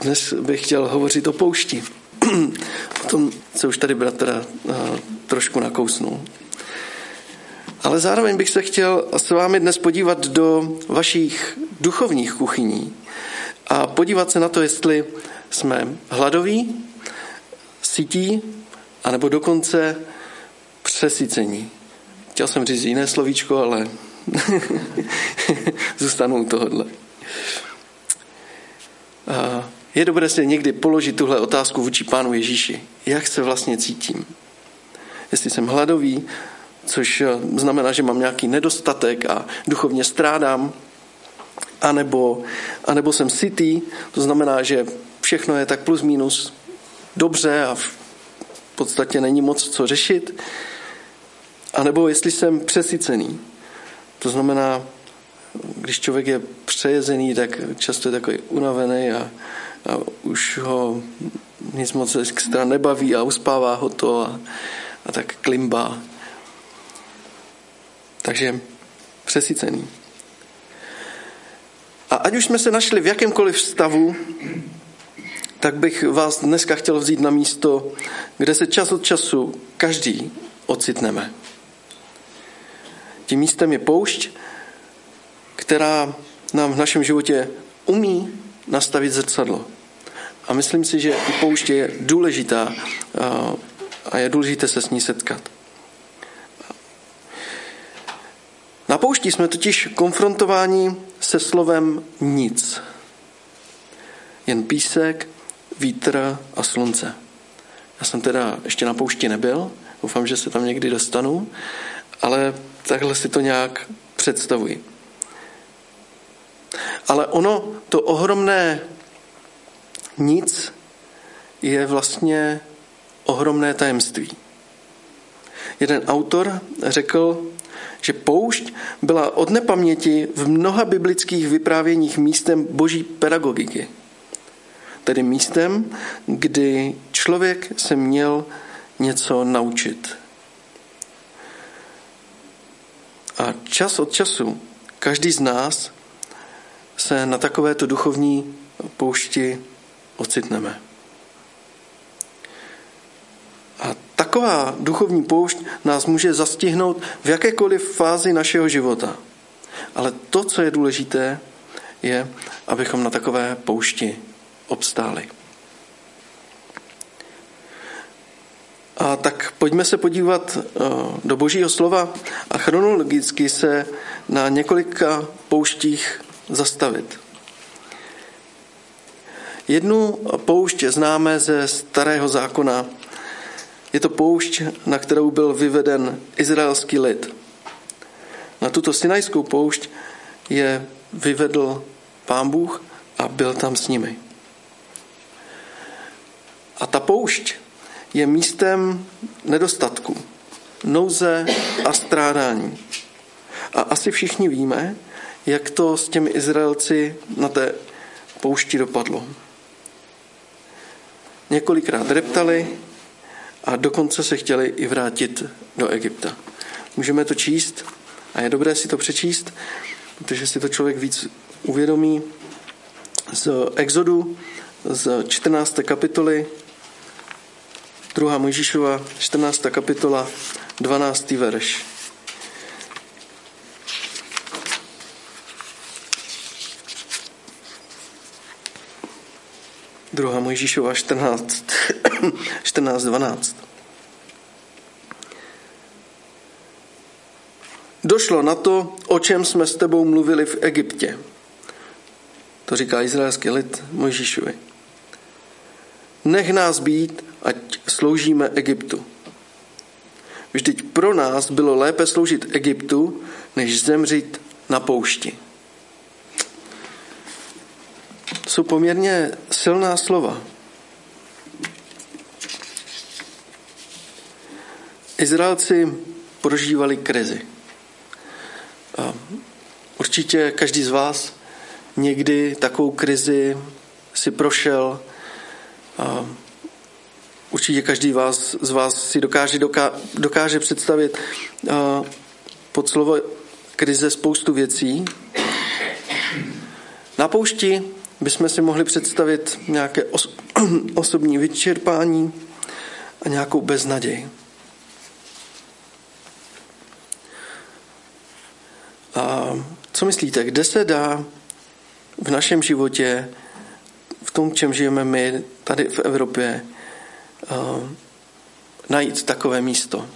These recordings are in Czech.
dnes bych chtěl hovořit o poušti. o tom, co už tady bratr trošku nakousnul. Ale zároveň bych se chtěl s vámi dnes podívat do vašich duchovních kuchyní a podívat se na to, jestli jsme hladoví, sytí, anebo dokonce přesycení. Chtěl jsem říct jiné slovíčko, ale zůstanu u tohohle. Je dobré si někdy položit tuhle otázku vůči Pánu Ježíši. Jak se vlastně cítím? Jestli jsem hladový, což znamená, že mám nějaký nedostatek a duchovně strádám, anebo, anebo jsem sytý, to znamená, že všechno je tak plus minus dobře a v podstatě není moc co řešit, anebo jestli jsem přesycený. To znamená, když člověk je přejezený, tak často je takový unavený a, a už ho nic moc extra nebaví a uspává ho to a, a tak klimbá. Takže přesycený. A ať už jsme se našli v jakémkoliv stavu, tak bych vás dneska chtěl vzít na místo, kde se čas od času každý ocitneme. Tím místem je poušť, která nám v našem životě umí nastavit zrcadlo. A myslím si, že i poušť je důležitá a je důležité se s ní setkat. Na poušti jsme totiž konfrontováni se slovem nic. Jen písek, vítr a slunce. Já jsem teda ještě na poušti nebyl, doufám, že se tam někdy dostanu, ale takhle si to nějak představuji. Ale ono, to ohromné nic je vlastně ohromné tajemství. Jeden autor řekl, že poušť byla od nepaměti v mnoha biblických vyprávěních místem boží pedagogiky. Tedy místem, kdy člověk se měl něco naučit. A čas od času každý z nás se na takovéto duchovní poušti ocitneme. A taková duchovní poušť nás může zastihnout v jakékoliv fázi našeho života. Ale to, co je důležité, je, abychom na takové poušti obstáli. A tak pojďme se podívat eh, do Božího slova a chronologicky se na několika pouštích zastavit. Jednu poušť známe ze starého zákona. Je to poušť, na kterou byl vyveden izraelský lid. Na tuto sinajskou poušť je vyvedl pán Bůh a byl tam s nimi. A ta poušť je místem nedostatku, nouze a strádání. A asi všichni víme, jak to s těmi Izraelci na té poušti dopadlo. Několikrát reptali a dokonce se chtěli i vrátit do Egypta. Můžeme to číst a je dobré si to přečíst, protože si to člověk víc uvědomí z Exodu z 14. kapitoly 2. Mojžíšova, 14. kapitola, 12. verš. Druhá Mojžíšova 14, 14, 12. Došlo na to, o čem jsme s tebou mluvili v Egyptě. To říká izraelský lid Mojžíšovi. Nech nás být, ať sloužíme Egyptu. Vždyť pro nás bylo lépe sloužit Egyptu, než zemřít na poušti. To jsou poměrně silná slova. Izraelci prožívali krizi. A určitě každý z vás někdy takovou krizi si prošel. A určitě každý vás, z vás si dokáže, doká, dokáže představit a, pod slovo krize spoustu věcí. Na poušti bychom si mohli představit nějaké os- osobní vyčerpání a nějakou beznaděj. A co myslíte, kde se dá v našem životě, v tom, čem žijeme my tady v Evropě, najít takové místo?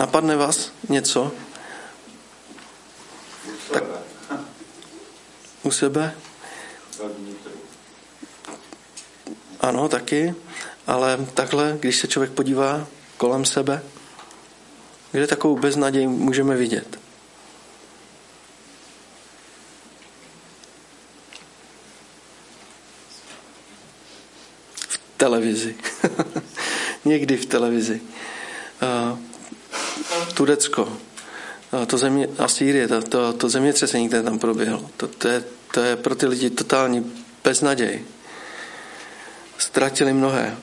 Napadne vás něco? Tak, u sebe? Ano, taky, ale takhle, když se člověk podívá kolem sebe, kde takovou beznaděj můžeme vidět? V televizi. Někdy v televizi. Uh, Turecko, to země, a Sýrie, to, to, to zemětřesení, které tam proběhlo, to, to, je, to je pro ty lidi totální beznaděj. Ztratili mnohé.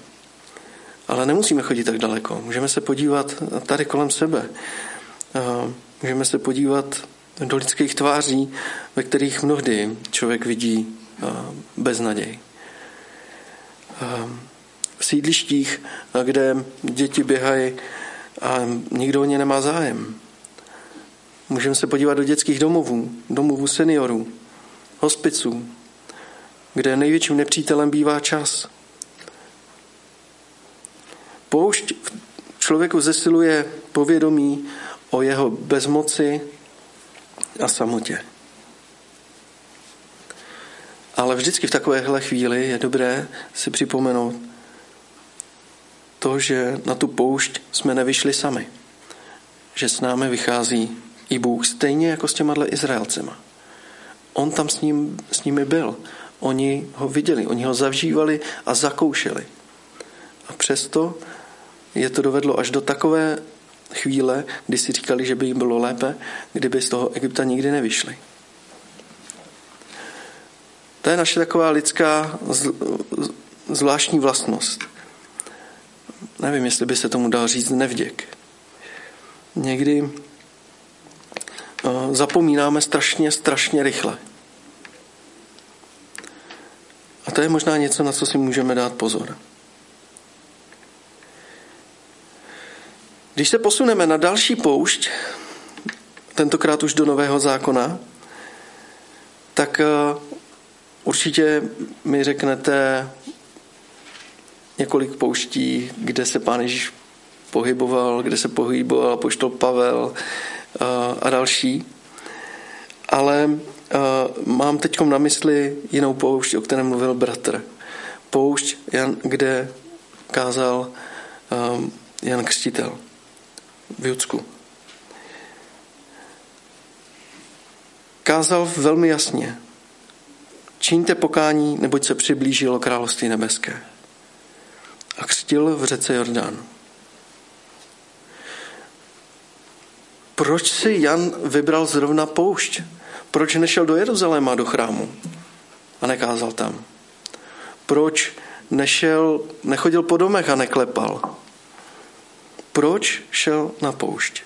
Ale nemusíme chodit tak daleko. Můžeme se podívat tady kolem sebe. Můžeme se podívat do lidských tváří, ve kterých mnohdy člověk vidí beznaděj. V sídlištích, kde děti běhají a nikdo o ně nemá zájem. Můžeme se podívat do dětských domovů, domovů seniorů, hospiců, kde největším nepřítelem bývá čas. Poušť člověku zesiluje povědomí o jeho bezmoci a samotě. Ale vždycky v takovéhle chvíli je dobré si připomenout to, že na tu poušť jsme nevyšli sami. Že s námi vychází i Bůh, stejně jako s těma Izraelcema. On tam s, ním, s nimi byl. Oni ho viděli, oni ho zavžívali a zakoušeli. A přesto je to dovedlo až do takové chvíle, kdy si říkali, že by jim bylo lépe, kdyby z toho Egypta nikdy nevyšli. To je naše taková lidská zvláštní vlastnost. Nevím, jestli by se tomu dal říct nevděk. Někdy zapomínáme strašně, strašně rychle. A to je možná něco, na co si můžeme dát pozor. Když se posuneme na další poušť, tentokrát už do Nového zákona, tak určitě mi řeknete několik pouští, kde se pán Ježíš pohyboval, kde se pohyboval poštol Pavel a další. Ale mám teď na mysli jinou poušť, o kterém mluvil bratr. Poušť, kde kázal Jan Křtitel v Judsku. Kázal velmi jasně. Čiňte pokání, neboť se přiblížilo království nebeské. A křtil v řece Jordán. Proč si Jan vybral zrovna poušť? Proč nešel do Jeruzaléma, do chrámu a nekázal tam? Proč nešel, nechodil po domech a neklepal? Proč šel na poušť?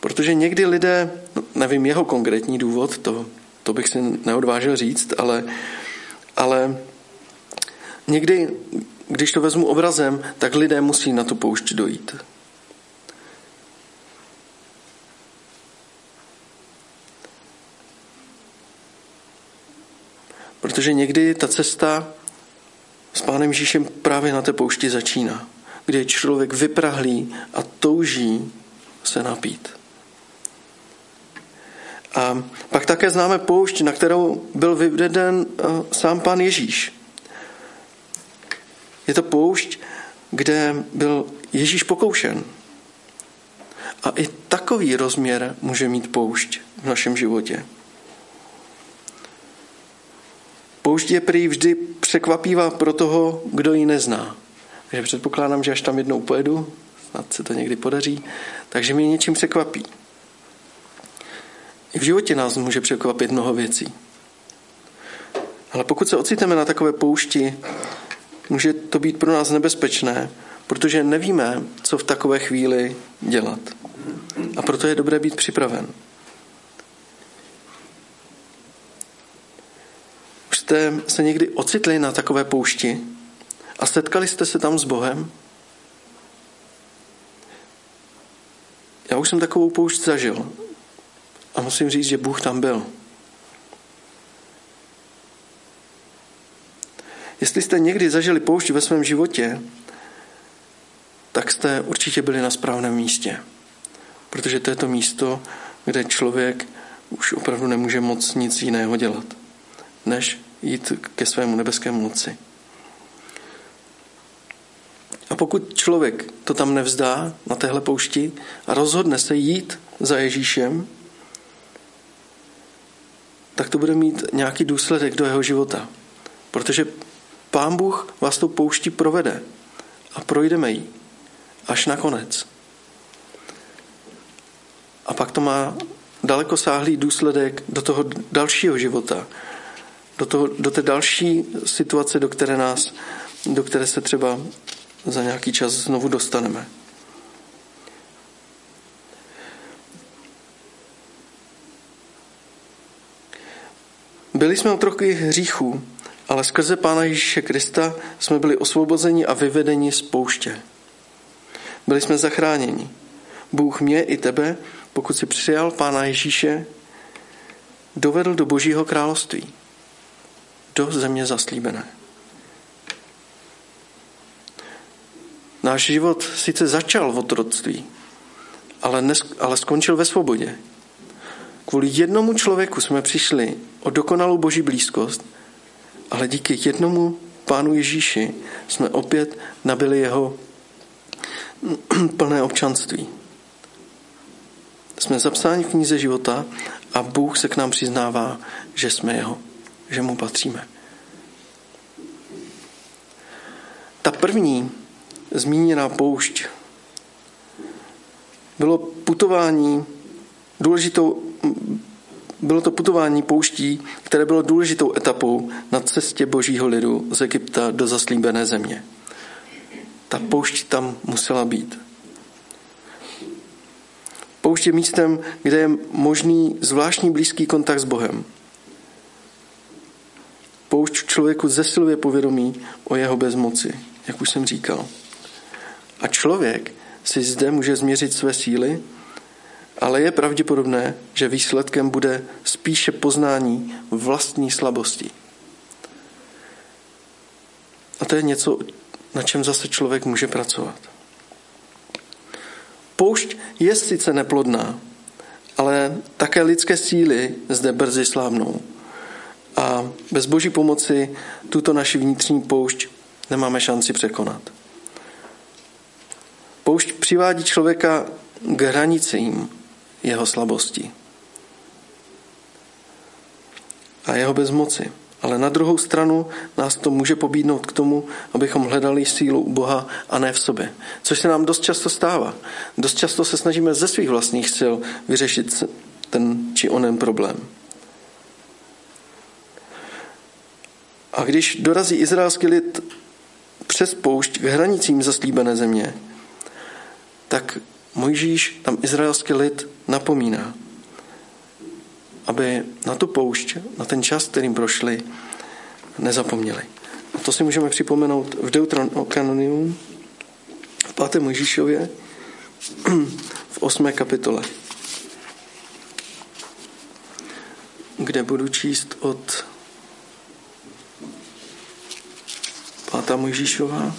Protože někdy lidé, nevím jeho konkrétní důvod, to, to bych si neodvážil říct, ale, ale někdy, když to vezmu obrazem, tak lidé musí na tu poušť dojít. Protože někdy ta cesta Pánem Ježíšem právě na té poušti začíná, kde je člověk vyprahlý a touží se napít. A pak také známe poušť, na kterou byl vyveden eh, sám pán Ježíš. Je to poušť, kde byl Ježíš pokoušen. A i takový rozměr může mít poušť v našem životě. Poušť je prý vždy překvapivá pro toho, kdo ji nezná. Takže předpokládám, že až tam jednou pojedu, snad se to někdy podaří, takže mě něčím překvapí. I v životě nás může překvapit mnoho věcí. Ale pokud se ocitneme na takové poušti, může to být pro nás nebezpečné, protože nevíme, co v takové chvíli dělat. A proto je dobré být připraven. Jste se někdy ocitli na takové poušti a setkali jste se tam s Bohem? Já už jsem takovou poušť zažil a musím říct, že Bůh tam byl. Jestli jste někdy zažili poušť ve svém životě, tak jste určitě byli na správném místě. Protože to je to místo, kde člověk už opravdu nemůže moc nic jiného dělat, než jít ke svému nebeskému moci. A pokud člověk to tam nevzdá na téhle poušti a rozhodne se jít za Ježíšem, tak to bude mít nějaký důsledek do jeho života. Protože Pán Bůh vás tou pouští provede a projdeme ji až na konec. A pak to má daleko sáhlý důsledek do toho dalšího života, do, toho, do té další situace, do které nás, do které se třeba za nějaký čas znovu dostaneme. Byli jsme otroky hříchů, ale skrze Pána Ježíše Krista jsme byli osvobozeni a vyvedeni z pouště. Byli jsme zachráněni. Bůh mě i tebe, pokud si přijal Pána Ježíše, dovedl do Božího království, do země zaslíbené. Náš život sice začal v otroctví, ale, ale skončil ve svobodě. Kvůli jednomu člověku jsme přišli o dokonalou boží blízkost, ale díky jednomu pánu Ježíši jsme opět nabili jeho plné občanství. Jsme zapsáni v knize života a Bůh se k nám přiznává, že jsme jeho, že mu patříme. Ta první zmíněná poušť bylo putování důležitou, bylo to putování pouští, které bylo důležitou etapou na cestě božího lidu z Egypta do zaslíbené země. Ta poušť tam musela být. Poušť je místem, kde je možný zvláštní blízký kontakt s Bohem. Poušť člověku zesiluje povědomí o jeho bezmoci, jak už jsem říkal. A člověk si zde může změřit své síly, ale je pravděpodobné, že výsledkem bude spíše poznání vlastní slabosti. A to je něco, na čem zase člověk může pracovat. Poušť je sice neplodná, ale také lidské síly zde brzy slábnou. A bez boží pomoci tuto naši vnitřní poušť nemáme šanci překonat. Poušť přivádí člověka k hranicím jeho slabosti a jeho bezmoci. Ale na druhou stranu nás to může pobídnout k tomu, abychom hledali sílu u Boha a ne v sobě. Což se nám dost často stává. Dost často se snažíme ze svých vlastních sil vyřešit ten či onen problém. A když dorazí izraelský lid přes poušť k hranicím zaslíbené země, tak Mojžíš tam izraelský lid napomíná, aby na tu poušť, na ten čas, kterým prošli, nezapomněli. A to si můžeme připomenout v Deuteronomium, v 5. Mojžíšově, v 8. kapitole, kde budu číst od 5. Mojžíšova,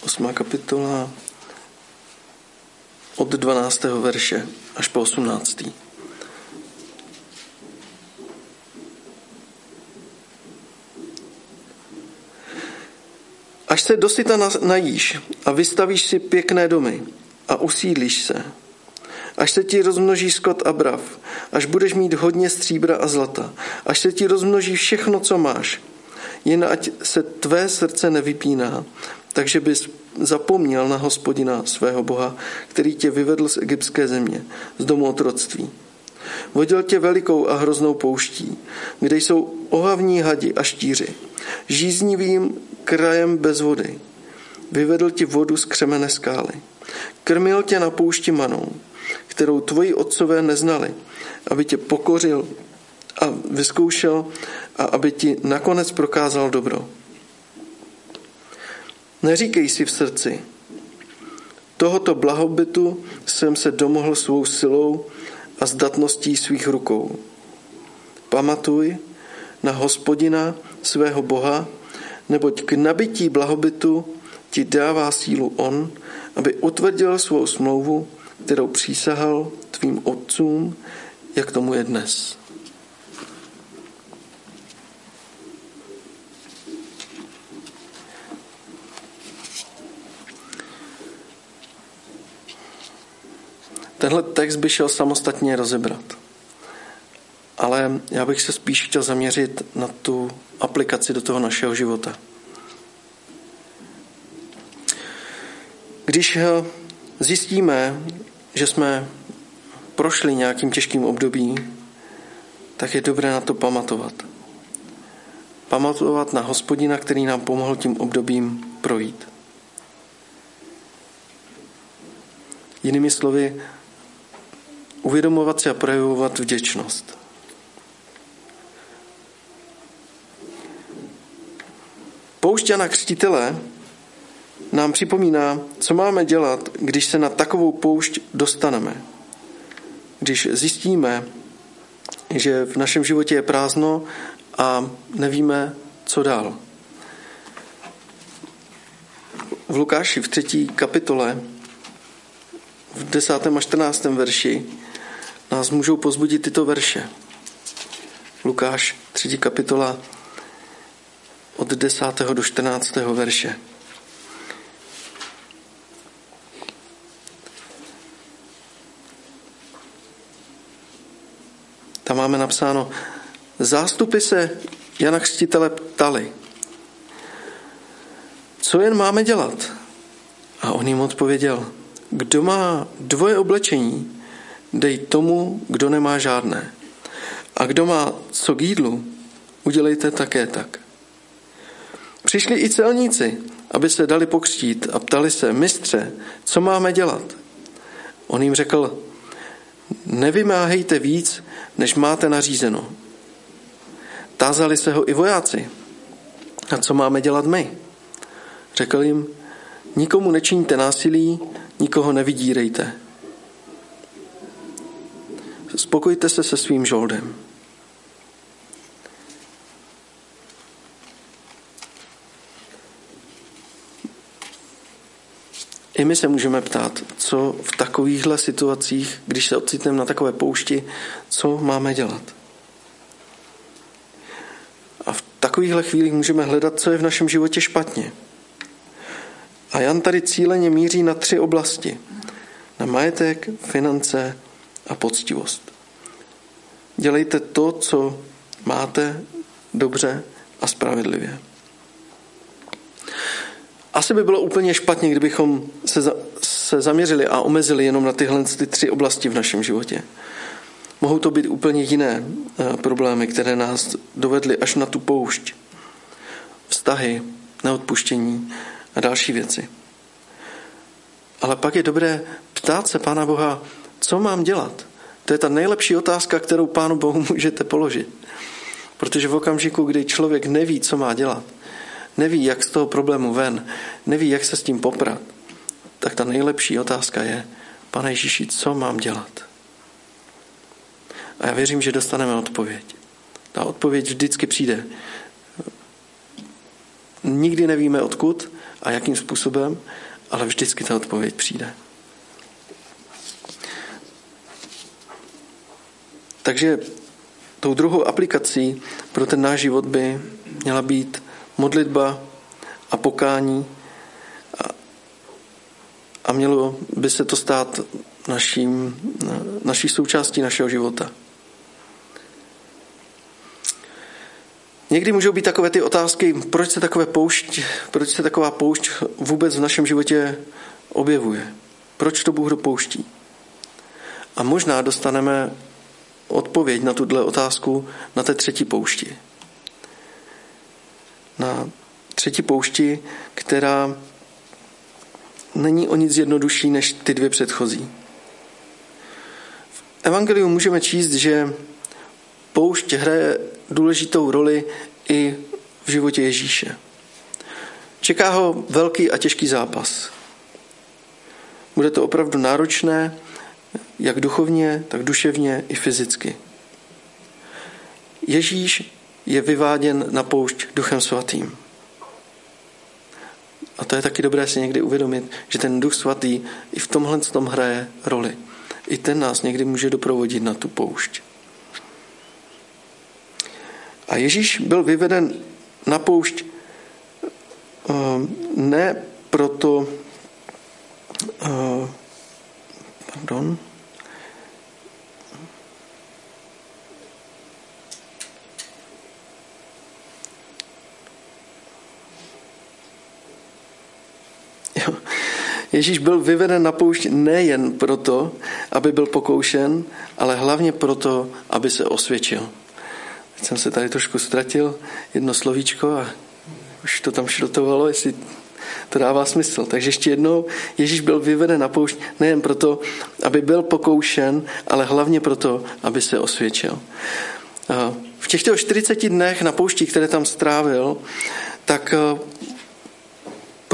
8. kapitola, od 12. verše až po 18. Až se dosyta najíš a vystavíš si pěkné domy a usídlíš se, až se ti rozmnoží skot a brav, až budeš mít hodně stříbra a zlata, až se ti rozmnoží všechno, co máš, jen ať se tvé srdce nevypíná, takže bys zapomněl na hospodina svého Boha, který tě vyvedl z egyptské země, z domu otroctví. Vodil tě velikou a hroznou pouští, kde jsou ohavní hadi a štíři, žíznivým krajem bez vody. Vyvedl ti vodu z křemene skály. Krmil tě na poušti manou, kterou tvoji otcové neznali, aby tě pokořil a vyzkoušel a aby ti nakonec prokázal dobro. Neříkej si v srdci, tohoto blahobytu jsem se domohl svou silou a zdatností svých rukou. Pamatuj na hospodina svého Boha, neboť k nabití blahobytu ti dává sílu On, aby utvrdil svou smlouvu, kterou přísahal tvým otcům, jak tomu je dnes. Tenhle text by šel samostatně rozebrat. Ale já bych se spíš chtěl zaměřit na tu aplikaci do toho našeho života. Když eh, zjistíme, že jsme prošli nějakým těžkým obdobím, tak je dobré na to pamatovat. Pamatovat na hospodina, který nám pomohl tím obdobím projít. Jinými slovy, uvědomovat si a projevovat vděčnost. Poušť Jana Křtitele nám připomíná, co máme dělat, když se na takovou poušť dostaneme. Když zjistíme, že v našem životě je prázdno a nevíme, co dál. V Lukáši v třetí kapitole v desátém a čtrnáctém verši nás můžou pozbudit tyto verše. Lukáš, třetí kapitola, od 10. do 14. verše. Tam máme napsáno, zástupy se Jana Křtitele ptali, co jen máme dělat? A on jim odpověděl, kdo má dvoje oblečení, dej tomu, kdo nemá žádné. A kdo má co k jídlu, udělejte také tak. Přišli i celníci, aby se dali pokřtít a ptali se, mistře, co máme dělat? On jim řekl, nevymáhejte víc, než máte nařízeno. Tázali se ho i vojáci. A co máme dělat my? Řekl jim, nikomu nečiňte násilí, nikoho nevydírejte. Spokojte se se svým žoldem. I my se můžeme ptát, co v takovýchhle situacích, když se ocitneme na takové poušti, co máme dělat. A v takovýchhle chvílích můžeme hledat, co je v našem životě špatně. A Jan tady cíleně míří na tři oblasti. Na majetek, finance a poctivost. Dělejte to, co máte dobře a spravedlivě. Asi by bylo úplně špatně, kdybychom se, za, se zaměřili a omezili jenom na tyhle ty tři oblasti v našem životě. Mohou to být úplně jiné eh, problémy, které nás dovedly až na tu poušť. Vztahy, neodpuštění a další věci. Ale pak je dobré ptát se Pána Boha, co mám dělat? To je ta nejlepší otázka, kterou Pánu Bohu můžete položit. Protože v okamžiku, kdy člověk neví, co má dělat, neví, jak z toho problému ven, neví, jak se s tím poprat, tak ta nejlepší otázka je, pane Ježíši, co mám dělat? A já věřím, že dostaneme odpověď. Ta odpověď vždycky přijde. Nikdy nevíme odkud a jakým způsobem, ale vždycky ta odpověď přijde. Takže tou druhou aplikací pro ten náš život by měla být modlitba a pokání a, a mělo by se to stát naším, naší součástí našeho života. Někdy můžou být takové ty otázky, proč se, takové poušť, proč se taková poušť vůbec v našem životě objevuje. Proč to Bůh dopouští? A možná dostaneme odpověď na tuhle otázku na té třetí poušti na třetí poušti, která není o nic jednodušší než ty dvě předchozí. V Evangeliu můžeme číst, že poušť hraje důležitou roli i v životě Ježíše. Čeká ho velký a těžký zápas. Bude to opravdu náročné, jak duchovně, tak duševně i fyzicky. Ježíš je vyváděn na poušť Duchem Svatým. A to je taky dobré si někdy uvědomit, že ten Duch Svatý i v tomhle tom hraje roli. I ten nás někdy může doprovodit na tu poušť. A Ježíš byl vyveden na poušť ehm, ne proto, ehm, pardon, Ježíš byl vyveden na poušť nejen proto, aby byl pokoušen, ale hlavně proto, aby se osvědčil. Teď jsem se tady trošku ztratil, jedno slovíčko a už to tam šrotovalo, jestli to dává smysl. Takže ještě jednou, Ježíš byl vyveden na poušť nejen proto, aby byl pokoušen, ale hlavně proto, aby se osvědčil. V těchto 40 dnech na poušti, které tam strávil, tak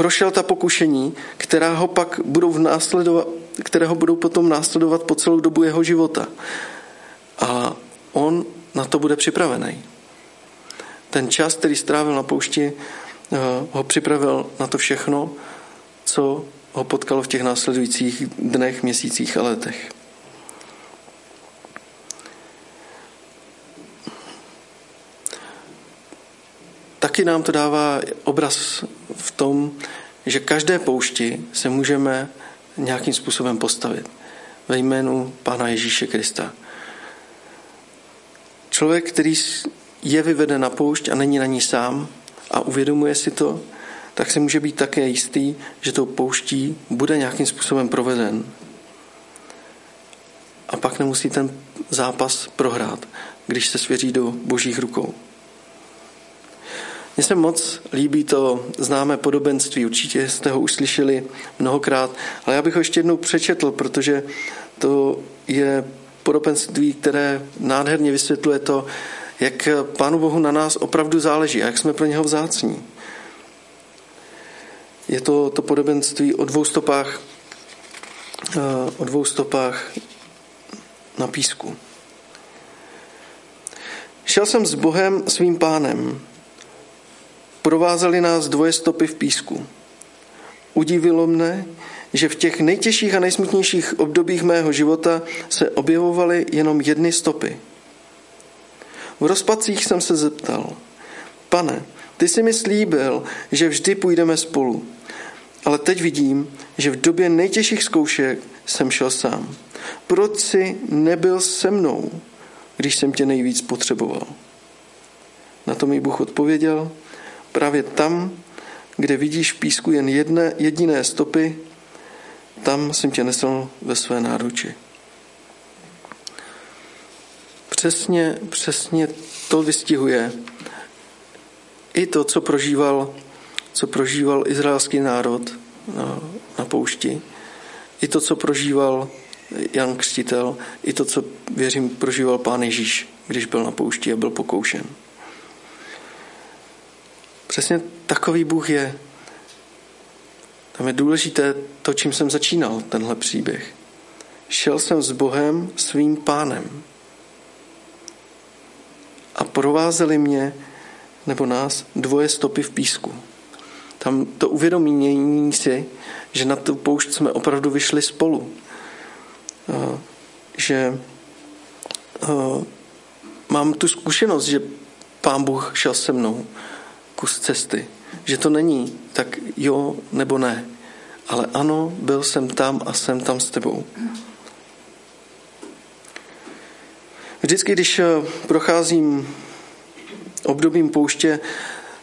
prošel ta pokušení, která ho pak budou následovat, které ho budou potom následovat po celou dobu jeho života. A on na to bude připravený. Ten čas, který strávil na poušti, eh, ho připravil na to všechno, co ho potkalo v těch následujících dnech, měsících a letech. Taky nám to dává obraz v tom, že každé poušti se můžeme nějakým způsobem postavit ve jménu Pána Ježíše Krista. Člověk, který je vyveden na poušť a není na ní sám a uvědomuje si to, tak si může být také jistý, že tou pouští bude nějakým způsobem proveden. A pak nemusí ten zápas prohrát, když se svěří do božích rukou. Mně se moc líbí to známé podobenství, určitě jste ho už slyšeli mnohokrát, ale já bych ho ještě jednou přečetl, protože to je podobenství, které nádherně vysvětluje to, jak Pánu Bohu na nás opravdu záleží a jak jsme pro něho vzácní. Je to to podobenství o dvou stopách, eh, o dvou stopách na písku. Šel jsem s Bohem svým pánem, Provázely nás dvoje stopy v písku. Udivilo mne, že v těch nejtěžších a nejsmutnějších obdobích mého života se objevovaly jenom jedny stopy. V rozpacích jsem se zeptal, pane, ty jsi mi slíbil, že vždy půjdeme spolu, ale teď vidím, že v době nejtěžších zkoušek jsem šel sám. Proč jsi nebyl se mnou, když jsem tě nejvíc potřeboval? Na to mi Bůh odpověděl, Právě tam, kde vidíš v písku jen jedné, jediné stopy, tam jsem tě nesl ve své náruči. Přesně, přesně to vystihuje i to, co prožíval, co prožíval izraelský národ na, na poušti, i to, co prožíval Jan Křtitel, i to, co věřím, prožíval pán Ježíš, když byl na poušti a byl pokoušen. Přesně takový Bůh je. Tam je důležité to, čím jsem začínal, tenhle příběh. Šel jsem s Bohem, svým pánem. A provázeli mě, nebo nás, dvoje stopy v písku. Tam to uvědomění si, že na tu poušť jsme opravdu vyšli spolu. Že mám tu zkušenost, že pán Bůh šel se mnou kus cesty. Že to není tak jo nebo ne, ale ano, byl jsem tam a jsem tam s tebou. Vždycky, když eh, procházím obdobím pouště,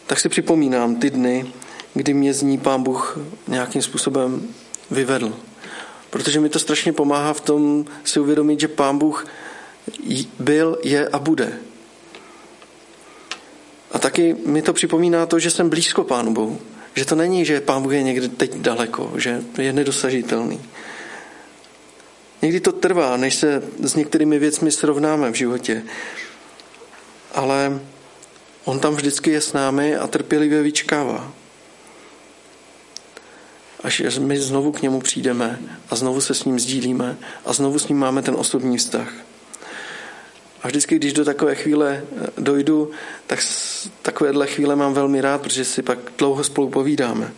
tak si připomínám ty dny, kdy mě z ní pán Bůh nějakým způsobem vyvedl. Protože mi to strašně pomáhá v tom si uvědomit, že pán Bůh byl, je a bude. A taky mi to připomíná to, že jsem blízko Pánu Bohu. Že to není, že Pán Bůh je někde teď daleko, že je nedosažitelný. Někdy to trvá, než se s některými věcmi srovnáme v životě. ale on tam vždycky je s námi a trpělivě vyčkává. Až my znovu k němu přijdeme a znovu se s ním sdílíme a znovu s ním máme ten osobní vztah. A vždycky, když do takové chvíle eh, dojdu, tak takovéhle chvíle mám velmi rád, protože si pak dlouho spolu povídáme.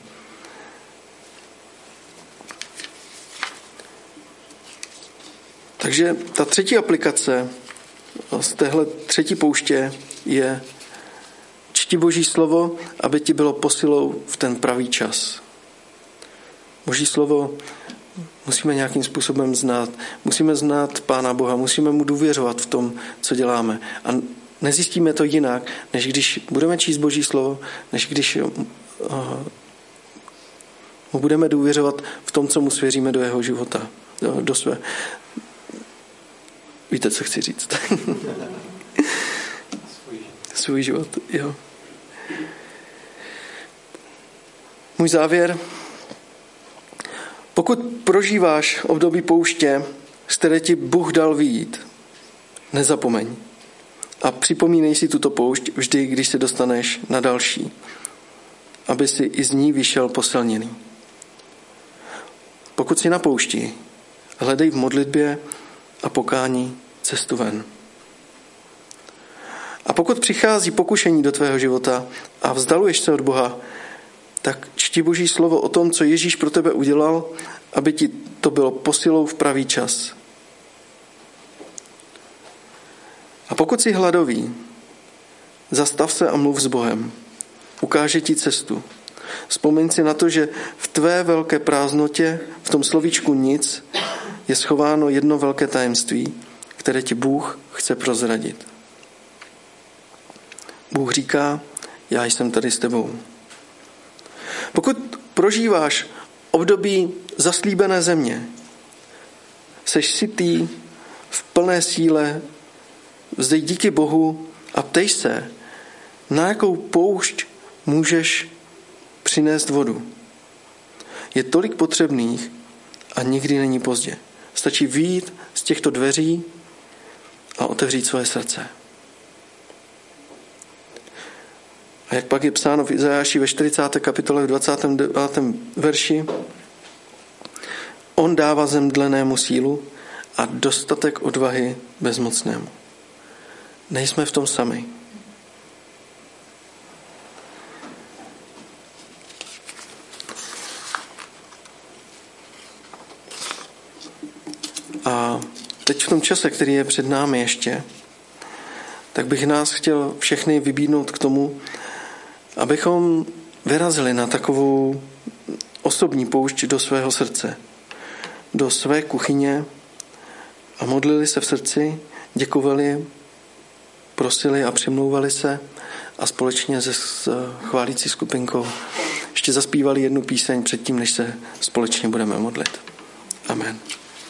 Takže ta třetí aplikace z téhle třetí pouště je čti Boží slovo, aby ti bylo posilou v ten pravý čas. Boží slovo musíme nějakým způsobem znát. Musíme znát Pána Boha, musíme mu důvěřovat v tom, co děláme. A nezjistíme to jinak, než když budeme číst Boží slovo, než když uh, mu budeme důvěřovat v tom, co mu svěříme do jeho života, do, do své. Víte, co chci říct? Svůj život, jo. Můj závěr pokud prožíváš období pouště, z které ti Bůh dal výjít, nezapomeň. A připomínej si tuto poušť vždy, když se dostaneš na další, aby si i z ní vyšel posilněný. Pokud si na poušti, hledej v modlitbě a pokání cestu ven. A pokud přichází pokušení do tvého života a vzdaluješ se od Boha, tak čti Boží slovo o tom, co Ježíš pro tebe udělal, aby ti to bylo posilou v pravý čas. A pokud jsi hladový, zastav se a mluv s Bohem. Ukáže ti cestu. Vzpomeň si na to, že v tvé velké prázdnotě, v tom slovíčku nic, je schováno jedno velké tajemství, které ti Bůh chce prozradit. Bůh říká, já jsem tady s tebou. Pokud prožíváš období zaslíbené země, seš sytý v plné síle, zde díky Bohu a ptej se, na jakou poušť můžeš přinést vodu. Je tolik potřebných a nikdy není pozdě. Stačí výjít z těchto dveří a otevřít svoje srdce. A jak pak je psáno v Izajáši ve 40. kapitole v 29. verši, on dává zemdlenému sílu a dostatek odvahy bezmocnému. Nejsme v tom sami. A teď v tom čase, který je před námi ještě, tak bych nás chtěl všechny vybídnout k tomu, abychom vyrazili na takovou osobní poušť do svého srdce, do své kuchyně a modlili se v srdci, děkovali, prosili a přimlouvali se a společně se chválící skupinkou ještě zaspívali jednu píseň předtím, než se společně budeme modlit. Amen.